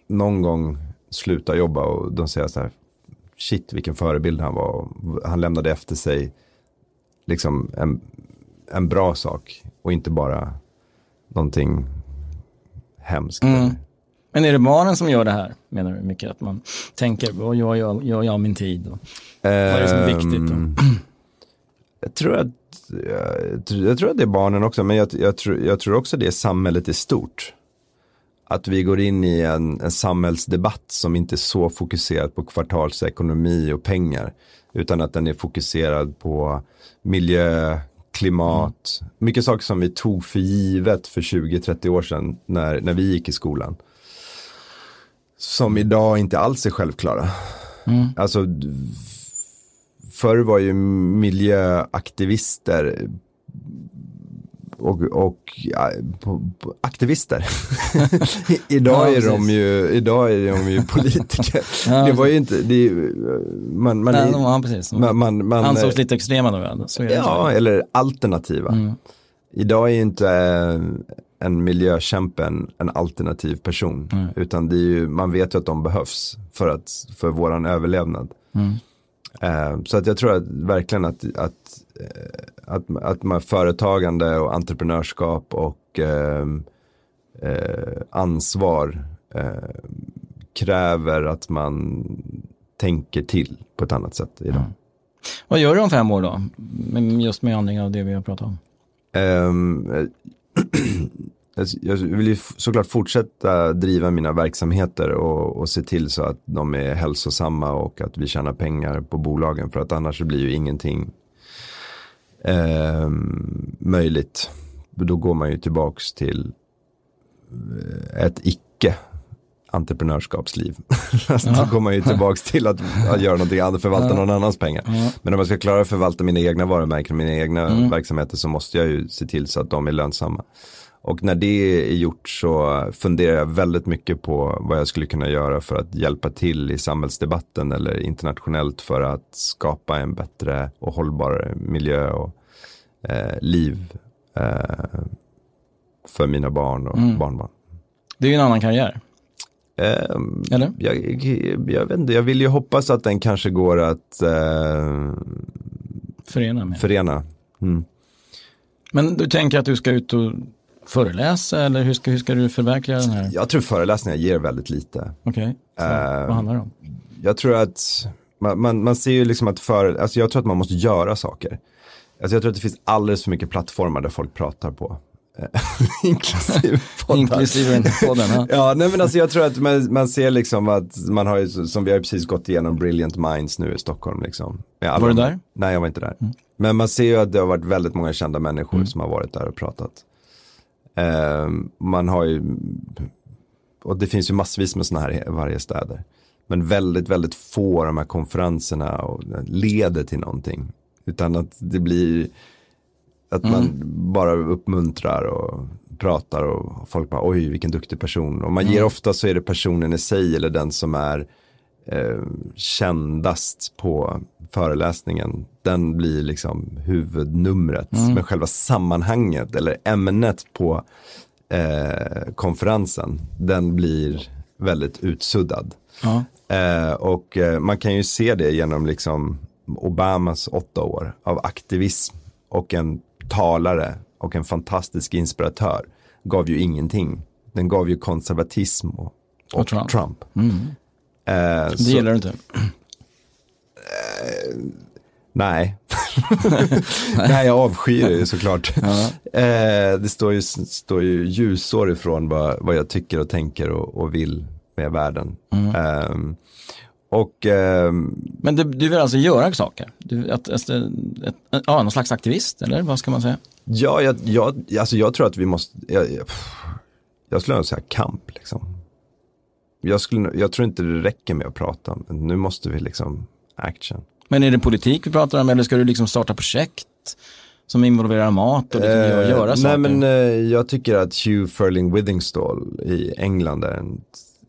någon gång sluta jobba och de säger så här, shit vilken förebild han var. Han lämnade efter sig liksom en, en bra sak och inte bara någonting hemskt. Mm. Men är det barnen som gör det här, menar du? Mycket att man tänker, vad gör jag, gör jag min tid? Och, vad är det som är viktigt? Ehm, jag, tror att, jag, jag, tror att det är barnen också, men jag, jag, tror, jag tror också det är samhället i stort. att vi går in i en, en samhällsdebatt som inte är så fokuserad på kvartalsekonomi och pengar. Utan att den är fokuserad på miljö, klimat, mm. mycket saker som vi tog för givet för 20-30 år sedan när, när vi gick i skolan. Som idag inte alls är självklara. Mm. Alltså, förr var ju miljöaktivister och, och ja, aktivister. idag, ja, är de ju, idag är de ju politiker. ja, det var ju inte, det, man, man, Nej, ja, precis. Man, man, man, Ansågs lite extrema då. Så ja, eller alternativa. Mm. Idag är ju inte en miljökämpe en, en alternativ person. Mm. Utan det är ju, man vet ju att de behövs för, att, för våran överlevnad. Mm. Uh, så att jag tror att, verkligen att, att Eh, att, att man företagande och entreprenörskap och eh, eh, ansvar eh, kräver att man tänker till på ett annat sätt idag. Mm. Vad gör du om fem år då? Just med anledning av det vi har pratat om. Jag vill ju såklart fortsätta driva mina verksamheter och, och, se till så att de är hälsosamma och att vi tjänar pengar på bolagen för att annars blir ju ingenting eh, möjligt. Då går man ju tillbaks till eh, ett icke entreprenörskapsliv. alltså, då går man ju tillbaks till att, att göra någonting annat, förvalta någon annans pengar. Men om jag ska klara att förvalta mina egna varumärken, mina egna mm. verksamheter så måste jag ju se till så att de är lönsamma. Och när det är gjort så funderar jag väldigt mycket på vad jag skulle kunna göra för att hjälpa till i samhällsdebatten eller internationellt för att skapa en bättre och hållbar miljö och eh, liv eh, för mina barn och mm. barnbarn. Det är ju en annan karriär. Eh, Eller? Jag, jag, vet inte, jag vill ju hoppas att den kanske går att eh, förena. Med. förena. Mm. Men du tänker att du ska ut och föreläsa eller hur ska, hur ska du förverkliga den här? Jag tror föreläsningar ger väldigt lite. Okej, okay. uh, vad handlar det om? Jag tror att man, man, man, ser ju liksom att för, alltså jag tror att man måste göra saker. Alltså jag tror att det finns alldeles för mycket plattformar där folk pratar på. Inklusive podden. Inklusive podden, ja. ja, nej men alltså jag tror att man, man ser liksom att man har ju, som vi har precis gått igenom Brilliant Minds nu i Stockholm liksom. Var du där? Nej, jag var inte där. Mm. Men man ser ju att det har varit väldigt många kända människor mm. som har varit där och pratat. Eh, man har ju, och det finns ju massvis med sådana här i varje städer. Men väldigt, väldigt få av de här konferenserna och leder till någonting. Utan att det blir att man mm. bara uppmuntrar och pratar och folk bara oj vilken duktig person. Och man ger mm. ofta så är det personen i sig eller den som är eh, kändast på föreläsningen. Den blir liksom huvudnumret. Mm. Men själva sammanhanget eller ämnet på eh, konferensen den blir väldigt utsuddad. Ja. Eh, och eh, man kan ju se det genom liksom Obamas åtta år av aktivism och en talare och en fantastisk inspiratör gav ju ingenting. Den gav ju konservatism och, och, och Trump. Trump. Mm. Eh, det så, gillar du inte? Eh, nej. nej, jag avskyr det såklart. Ja. Eh, det står ju, står ju ljusår ifrån vad, vad jag tycker och tänker och, och vill med världen. Mm. Ehm, och, eh, Men du, du, vill alltså göra saker? Du, att, att, att, ja, någon slags aktivist eller vad ska man säga? Ja, jag, jag, alltså jag tror att vi måste, jag, jag, jag skulle nog säga kamp liksom. Jag, skulle, jag tror inte det räcker med att prata, men nu måste vi liksom action. Men är det politik vi pratar om eller ska du liksom starta projekt? som involverar mat och liksom eh, göra saker? Nej men eh, jag tycker att Hugh Furling Withingstall i England är en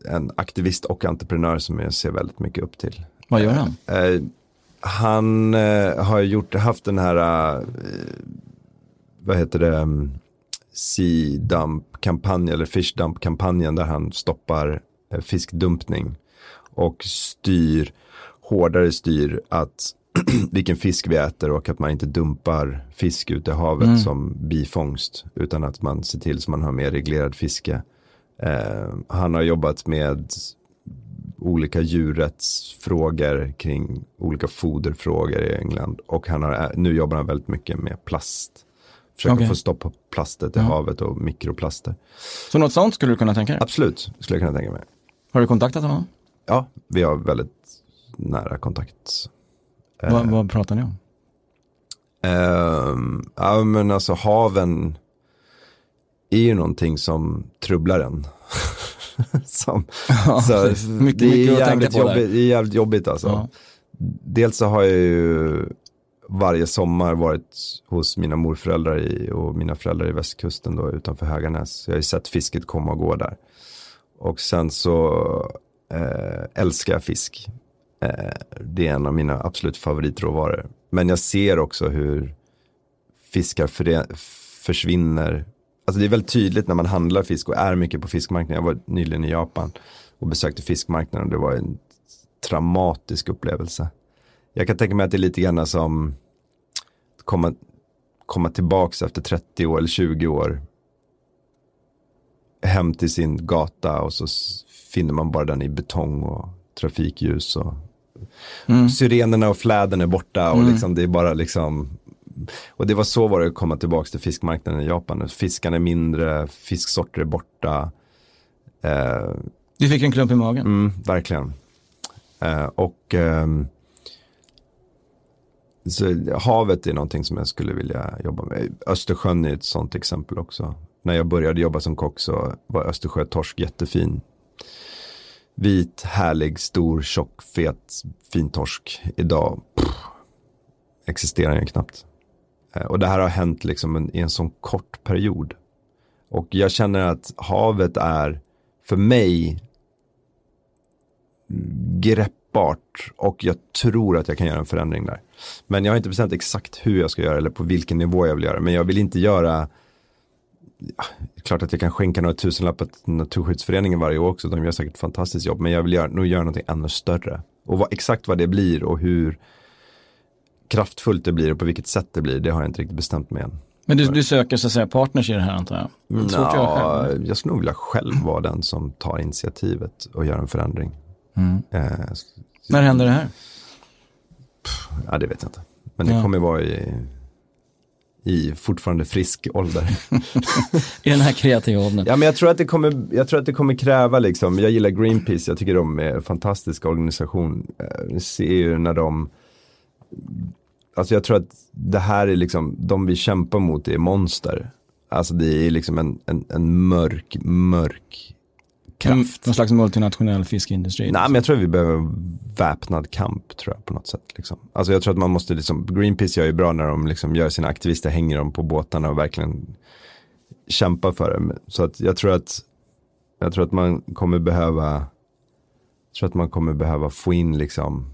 en aktivist och entreprenör som jag ser väldigt mycket upp till. Vad gör han? Eh, han eh, har gjort, haft den här, eh, vad heter det, um, Sea Dump-kampanjen eller Fish Dump-kampanjen där han stoppar eh, fiskdumpning och styr, hårdare styr att vilken fisk vi äter och att man inte dumpar fisk ute i havet mm. som bifångst utan att man ser till så man har mer reglerad fiske. Eh, han har jobbat med olika djurrättsfrågor kring olika foderfrågor i England. Och han har, nu jobbar han väldigt mycket med plast. Försöka Okej. få stopp på plastet i Ja. havet och mikroplaster. Så något sånt skulle du kunna tänka dig? Absolut, skulle jag kunna tänka mig. Har du kontaktat honom? Ja, vi har väldigt nära kontakt. Eh, Vad, pratar ni om? Ehm, ja men alltså haven är ju någonting som trubblar en. som, så, precis. Mycket- det, är mycket jävligt jobbigt, det är jävligt jobbigt alltså. Ja. Dels så har jag ju varje sommar varit hos mina morföräldrar i, och mina föräldrar i västkusten då utanför Höganäs. Jag har ju sett fisket komma och gå där. Och sen så eh, älskar jag fisk. Eh, det är en av mina absolut favoritråvaror. Men jag ser också hur fiskar för, försvinner. Alltså det är väldigt tydligt när man handlar fisk och är mycket på fiskmarknaden. Jag var nyligen i Japan och besökte fiskmarknaden. Det var en traumatisk upplevelse. Jag kan tänka mig att det är lite grann som att komma, komma tillbaka efter 30 år eller 20 år hem till sin gata och så finner man bara den i betong och trafikljus och Mm. syrenerna och fläden är borta och Mm. liksom det är bara liksom och det var så var det att komma tillbaka till fiskmarknaden i Japan. Fiskarna är mindre, fisksorter är borta. Eh, Du fick en klump i magen? Mm, verkligen. Eh, och ehm, så havet är någonting som jag skulle vilja jobba med. Östersjön är ett sånt exempel också. När jag började jobba som kock så var Östersjötorsk jättefin. Vit, härlig, stor, tjock, fet, fin torsk. Idag pff, existerar den knappt. Eh, och det här har hänt liksom en, i en sån kort period. Och jag känner att havet är för mig greppbart och jag tror att jag kan göra en förändring där. Men jag har inte bestämt exakt hur jag ska göra eller på vilken nivå jag vill göra. Men jag vill inte göra, ja, klart att jag kan skänka några tusenlappar till Naturskyddsföreningen varje år också. De gör säkert ett fantastiskt jobb. Men jag vill göra, nog göra någonting ännu större. Och vad, exakt vad det blir och hur kraftfullt det blir och på vilket sätt det blir, det har jag inte riktigt bestämt mig än. Men du, du söker så att säga partners i det här antar jag? Nå, jag skulle nog vilja själv vara den som tar initiativet och gör en förändring. Mm. Eh, När händer det här? Ja, det vet jag inte. Men det Ja. kommer vara i, i fortfarande frisk ålder. I den här kreativa åldern? ja, men jag tror att det kommer, jag tror att det kommer kräva liksom, jag gillar Greenpeace, jag tycker de är en fantastisk organisation. Eh, Vi ser ju när de, alltså jag tror att det här är liksom, de vi kämpar mot är monster. Alltså det är liksom en, en, en mörk, mörk kraft. Någon slags multinationell fiskindustri? Nej, men jag tror att vi behöver väpnad kamp tror jag på något sätt. Liksom. Alltså jag tror att man måste, liksom, Greenpeace gör ju bra när de liksom gör sina aktivister, hänger dem på båtarna och verkligen kämpar för det. Så att jag tror att, jag tror att man kommer behöva, jag tror att man kommer behöva få in liksom,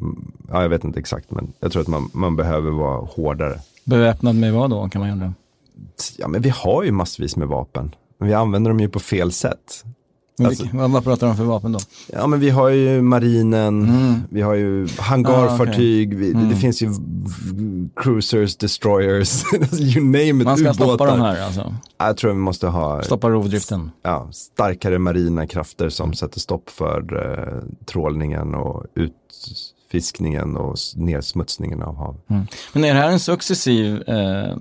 mm, ja jag vet inte exakt men jag tror att man, man behöver vara hårdare. Beväpnad med vad då kan man undra? Ja men vi har ju massvis med vapen, men vi använder dem ju på fel sätt. Alltså- vad, pratar de för vapen då? Ja men vi har ju marinen, Mm. vi har ju hangarfartyg, vi, Mm. det finns ju cruisers, destroyers, you name it, Man ska stoppa ubåtar. de här alltså? Ja, Jag tror vi måste ha Stoppa rovdriften? ja, starkare marina krafter som sätter stopp för eh, trålningen och utfiskningen och nedsmutsningen av hav. Men är det här en successiv eh,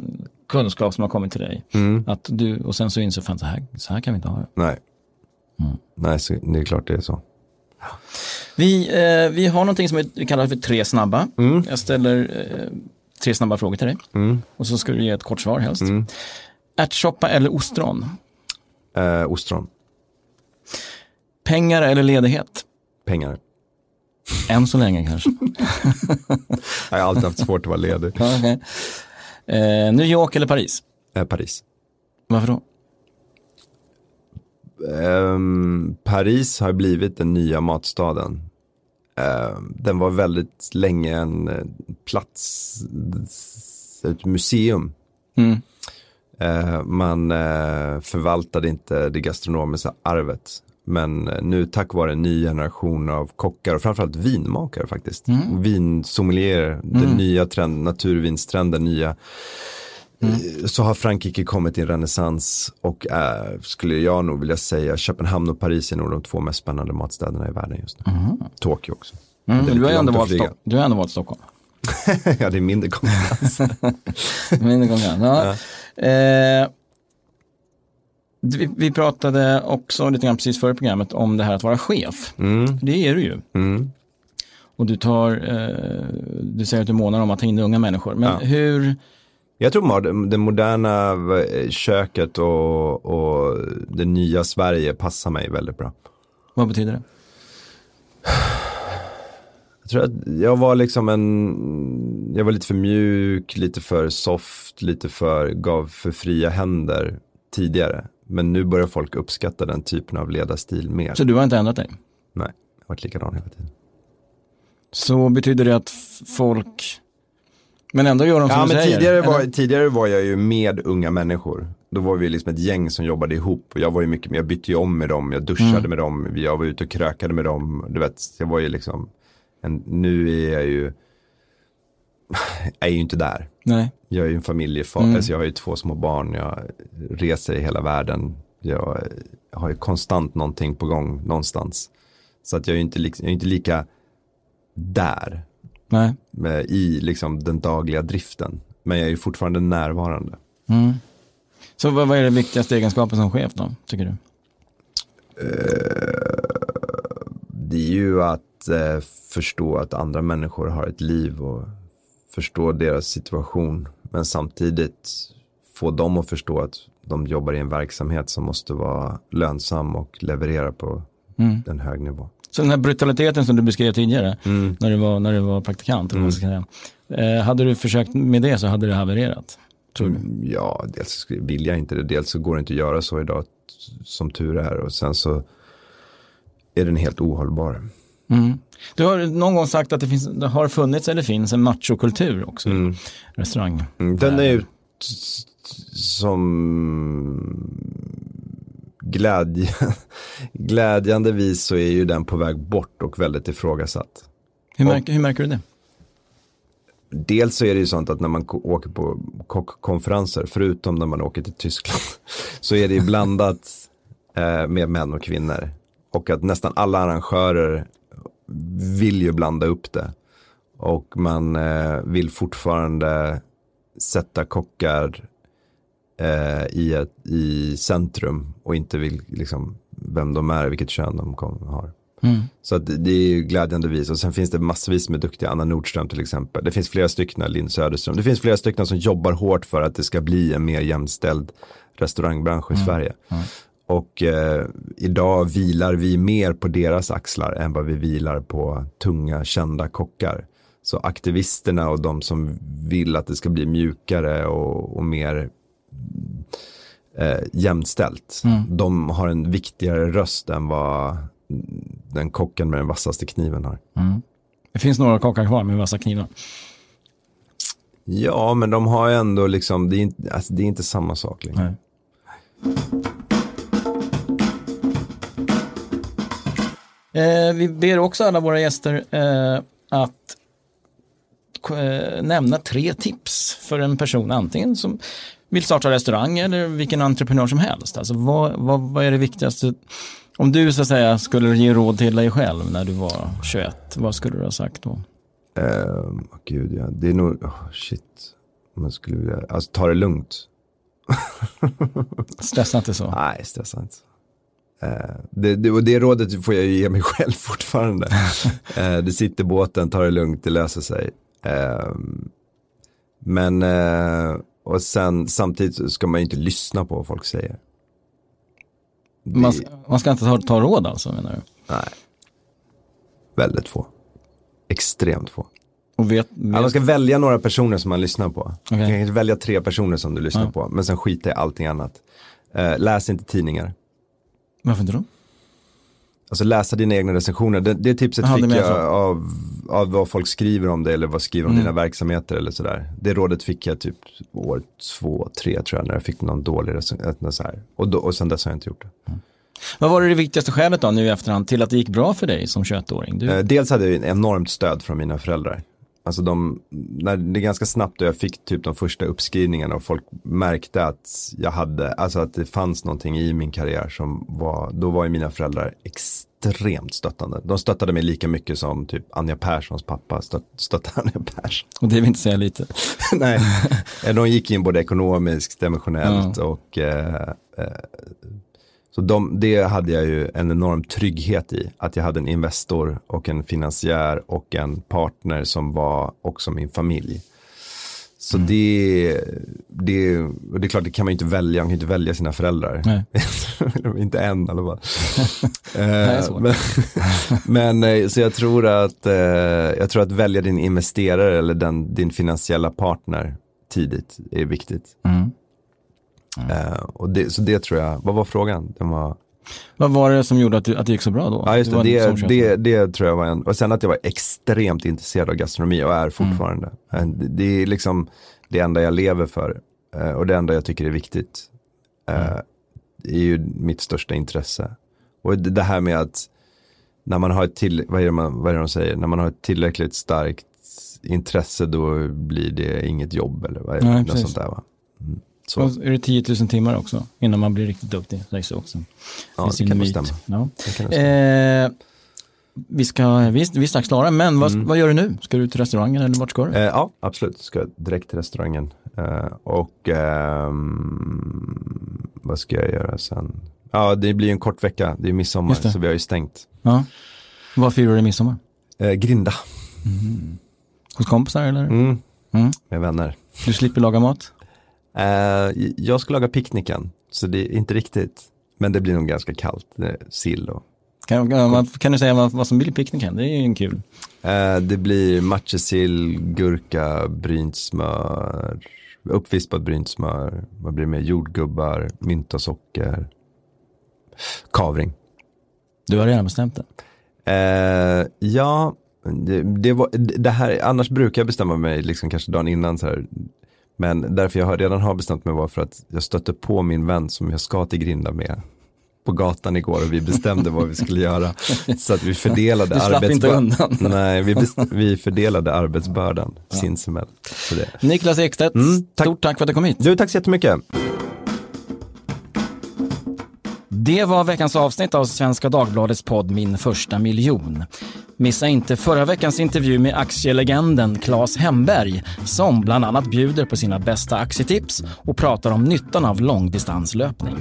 kunskap som har kommit till dig? Mm. Att du, och sen så inser fan så här, så här kan vi inte ha det. Nej, Mm. Nej så, det är klart det är så. Vi, eh, vi har någonting som vi kallar för tre snabba. Mm. Jag ställer eh, tre snabba frågor till dig. Mm. Och så ska du ge ett kort svar helst. Mm. Ärtsoppa eller ostron? Eh, ostron, Pengar eller ledighet? pengar. Än så länge kanske. Jag har alltid haft svårt att vara ledig. Okej. eh, New York eller Paris? Eh, Paris. Varför då? Ehm, Paris har blivit den nya matstaden. Ehm, den var väldigt länge en eh, plats, ett museum. Mm. Eh, man eh, förvaltade inte det gastronomiska arvet. Men eh, nu tack vare en ny generation av kockar och framförallt vinmakare faktiskt. Mm. Vinsommelier, den Mm. nya trend, naturvinstrenden, nya. Mm. Eh, Så har Frankrike kommit i en renässans och är, skulle jag nog vilja säga, Köpenhamn och Paris är nog de två mest spännande matstäderna i världen just nu. Mhm. Tokyo också. Mm. Du, har ändå. Stock- du har ändå valt Stockholm. ja, det är mindre konkurrens. mindre konkurrens, ja. ja. Eh, vi, vi, pratade också lite grann precis före programmet om det här att vara chef. Mm. Det är du ju. Mm. Och du tar, eh, du säger att du månar om att ta in unga människor. Men ja. hur, jag tror det moderna eh, köket och, och det nya Sverige passar mig väldigt bra. Vad betyder det? Jag tror att jag var liksom en, jag var lite för mjuk, lite för soft, lite för, gav för fria händer tidigare. Men nu börjar folk uppskatta den typen av ledarstil mer. Så du har inte ändrat dig? Nej, jag har varit likadan hela tiden. Så betyder det att folk men ändå gör de som ja, du men säger. Tidigare var, tidigare var jag ju med unga människor. Då var vi liksom ett gäng som jobbade ihop. Och jag var ju mycket, jag bytte ju om med dem, jag duschade mm. med dem, jag var ute och krökade med dem. Du vet, jag var ju liksom, en, nu är jag ju, jag är ju inte där. Nej. Jag är ju en familjefar, mm. alltså jag har ju två små barn, jag reser i hela världen. Jag, jag har ju konstant någonting på gång någonstans. Så att jag är ju inte, jag är inte lika där. Nej. i liksom den dagliga driften. Men jag är ju fortfarande närvarande. Mm. Så vad, vad, är den viktigaste egenskapen som chef då, tycker du? Uh, det är ju att uh, förstå att andra människor har ett liv och förstå deras situation. Men samtidigt få dem att förstå att de jobbar i en verksamhet som måste vara lönsam och leverera på mm. en hög nivå. Så den här brutaliteten som du beskrev tidigare, mm. när, du var, när du var praktikant, mm. säga, eh, hade du försökt med det så hade det havererat? Mm, ja, dels vill jag inte det, dels så går det inte att göra så idag som tur är och sen så är den helt ohållbar. Mm. Du har någon gång sagt att det, finns, det har funnits eller finns en machokultur också mm. restaurang. Mm, den är ju som glädje, glädjande vis så är ju den på väg bort och väldigt ifrågasatt. Hur märker, och, hur märker du det? Dels så är det ju sånt att när man åker på kockkonferenser, förutom när man åker till Tyskland, så är det blandat eh, med män och kvinnor. Och att nästan alla arrangörer vill ju blanda upp det. Och man eh, vill fortfarande sätta kockar eh, i, ett, i centrum och inte vill liksom, vem de är, vilket kön de kom, har. Mm. Så att det är ju glädjande vis. Och sen finns det massvis med duktiga, Anna Nordström till exempel. Det finns flera stycken, Linn Söderström. Det finns flera stycken som jobbar hårt för att det ska bli en mer jämställd restaurangbransch i mm. Sverige. Mm. Och eh, idag vilar vi mer på deras axlar än vad vi vilar på tunga, kända kockar. Så aktivisterna och de som vill att det ska bli mjukare och, och mer eh, jämställt. Mm. De har en viktigare röst än vad den kocken med den vassaste kniven har. Mm. Det finns några kockar kvar med vassa knivar. Ja, men de har ändå liksom, det är inte, alltså, det är inte samma sak längre. Eh, vi ber också alla våra gäster eh, att eh, nämna tre tips för en person, antingen som vill starta restaurang eller vilken entreprenör som helst. Alltså vad, vad, vad är det viktigaste? Om du så att säga skulle ge råd till dig själv när du var 21, vad skulle du ha sagt då? Uh, gud ja, det är nog, oh, shit, man skulle vilja, alltså ta det lugnt. stressa inte så. Nej, stressa inte. Uh, det, det, det rådet får jag ge mig själv fortfarande. uh, det sitter båten, ta det lugnt, det löser sig. Uh, men och sen samtidigt ska man ju inte lyssna på vad folk säger. Det... Man, man, ska inte ta, ta råd alltså menar du? Nej. Väldigt få. Extremt få. Och vet, vet... Ja, man ska välja några personer som man lyssnar på. Okay. Man kan välja tre personer som du lyssnar ja. på. Men sen skita i allting annat. Uh, läs inte tidningar. Varför inte då? Alltså läsa dina egna recensioner. Det, det tipset Aha, fick jag av, av vad folk skriver om det eller vad skriver om mm. dina verksamheter eller sådär. Det rådet fick jag typ år två, tre tror jag när jag fick någon dålig recension. Och, då, och sen dess har jag inte gjort det. Mm. Vad var det, det viktigaste skälet då nu i efterhand till att det gick bra för dig som 21-åring? Du... Eh, dels hade jag enormt stöd från mina föräldrar. Alltså de, när det är ganska snabbt då jag fick typ de första uppskrivningarna och folk märkte att jag hade, alltså att det fanns någonting i min karriär som var, då var ju mina föräldrar extremt stöttande. De stöttade mig lika mycket som typ Anja Perssons pappa stött, stöttade Anja Persson. Och det vill inte säga lite. Nej, de gick in både ekonomiskt, emotionellt ja. och eh, eh, så de, det hade jag ju en enorm trygghet i. Att jag hade en Investor och en finansiär och en partner som var också min familj. Så mm. det, det, det är klart, det kan man ju inte välja. Man kan ju inte välja sina föräldrar. inte än i alla fall. eh, men, men, eh, så jag tror att, eh, jag tror att välja din investerare eller den, din finansiella partner tidigt är viktigt. Mm. Mm. Eh, och det, så det tror jag, vad var frågan? Den var... Vad var det som gjorde att, du, att det gick så bra då? Ja, just det. Det, det, det, det, tror jag var en, och sen att jag var extremt intresserad av gastronomi och är fortfarande. Mm. Det, det är liksom det enda jag lever för eh, och det enda jag tycker är viktigt. Eh, mm. Det är ju mitt största intresse. Och det här med att när man har ett till, vad är, det man, vad är det de säger, när man har ett tillräckligt starkt intresse då blir det inget jobb eller vad är det, Nej, sånt där va. Mm. Så. Och är det 10 000 timmar också innan man blir riktigt duktig? Sägs också. Ja, det kan nog stämma. Ja. Det kan stämma. Eh, vi, ska, vi, vi är strax klara, men vad, mm. vad gör du nu? Ska du till restaurangen eller vart ska du? Eh, ja, absolut. Ska direkt till restaurangen. Eh, och eh, vad ska jag göra sen? Ja, det blir en kort vecka. Det är midsommar, så vi har ju stängt. Ja. Vad firar du midsommar? Eh, grinda. Mm. Hos kompisar eller? Mm. Mm. Med vänner. Du slipper laga mat? Uh, jag ska laga picknicken, så det är inte riktigt, men det blir nog ganska kallt, sill och kan, kan, kan, du säga vad, vad som blir picknicken? Det är ju en kul. Uh, det blir matjessill, gurka, brynt smör, uppvispat brynt smör, vad blir det mer, jordgubbar, mynta socker, kavring. Du har redan bestämt det? Uh, ja, det, det, var, det här, annars brukar jag bestämma mig liksom kanske dagen innan så här. Men därför jag redan har bestämt mig var för att jag stötte på min vän som jag ska till Grinda med på gatan igår och vi bestämde vad vi skulle göra. Så att vi fördelade arbetsbördan. Nej, vi, vi fördelade arbetsbördan ja. sinsemellan. Niklas Ekstedt, mm, tack. stort tack för att du kom hit. Du, tack så jättemycket. Det var veckans avsnitt av Svenska Dagbladets podd Min första miljon. Missa inte förra veckans intervju med aktielegenden Claes Hemberg som bland annat bjuder på sina bästa aktietips och pratar om nyttan av långdistanslöpning.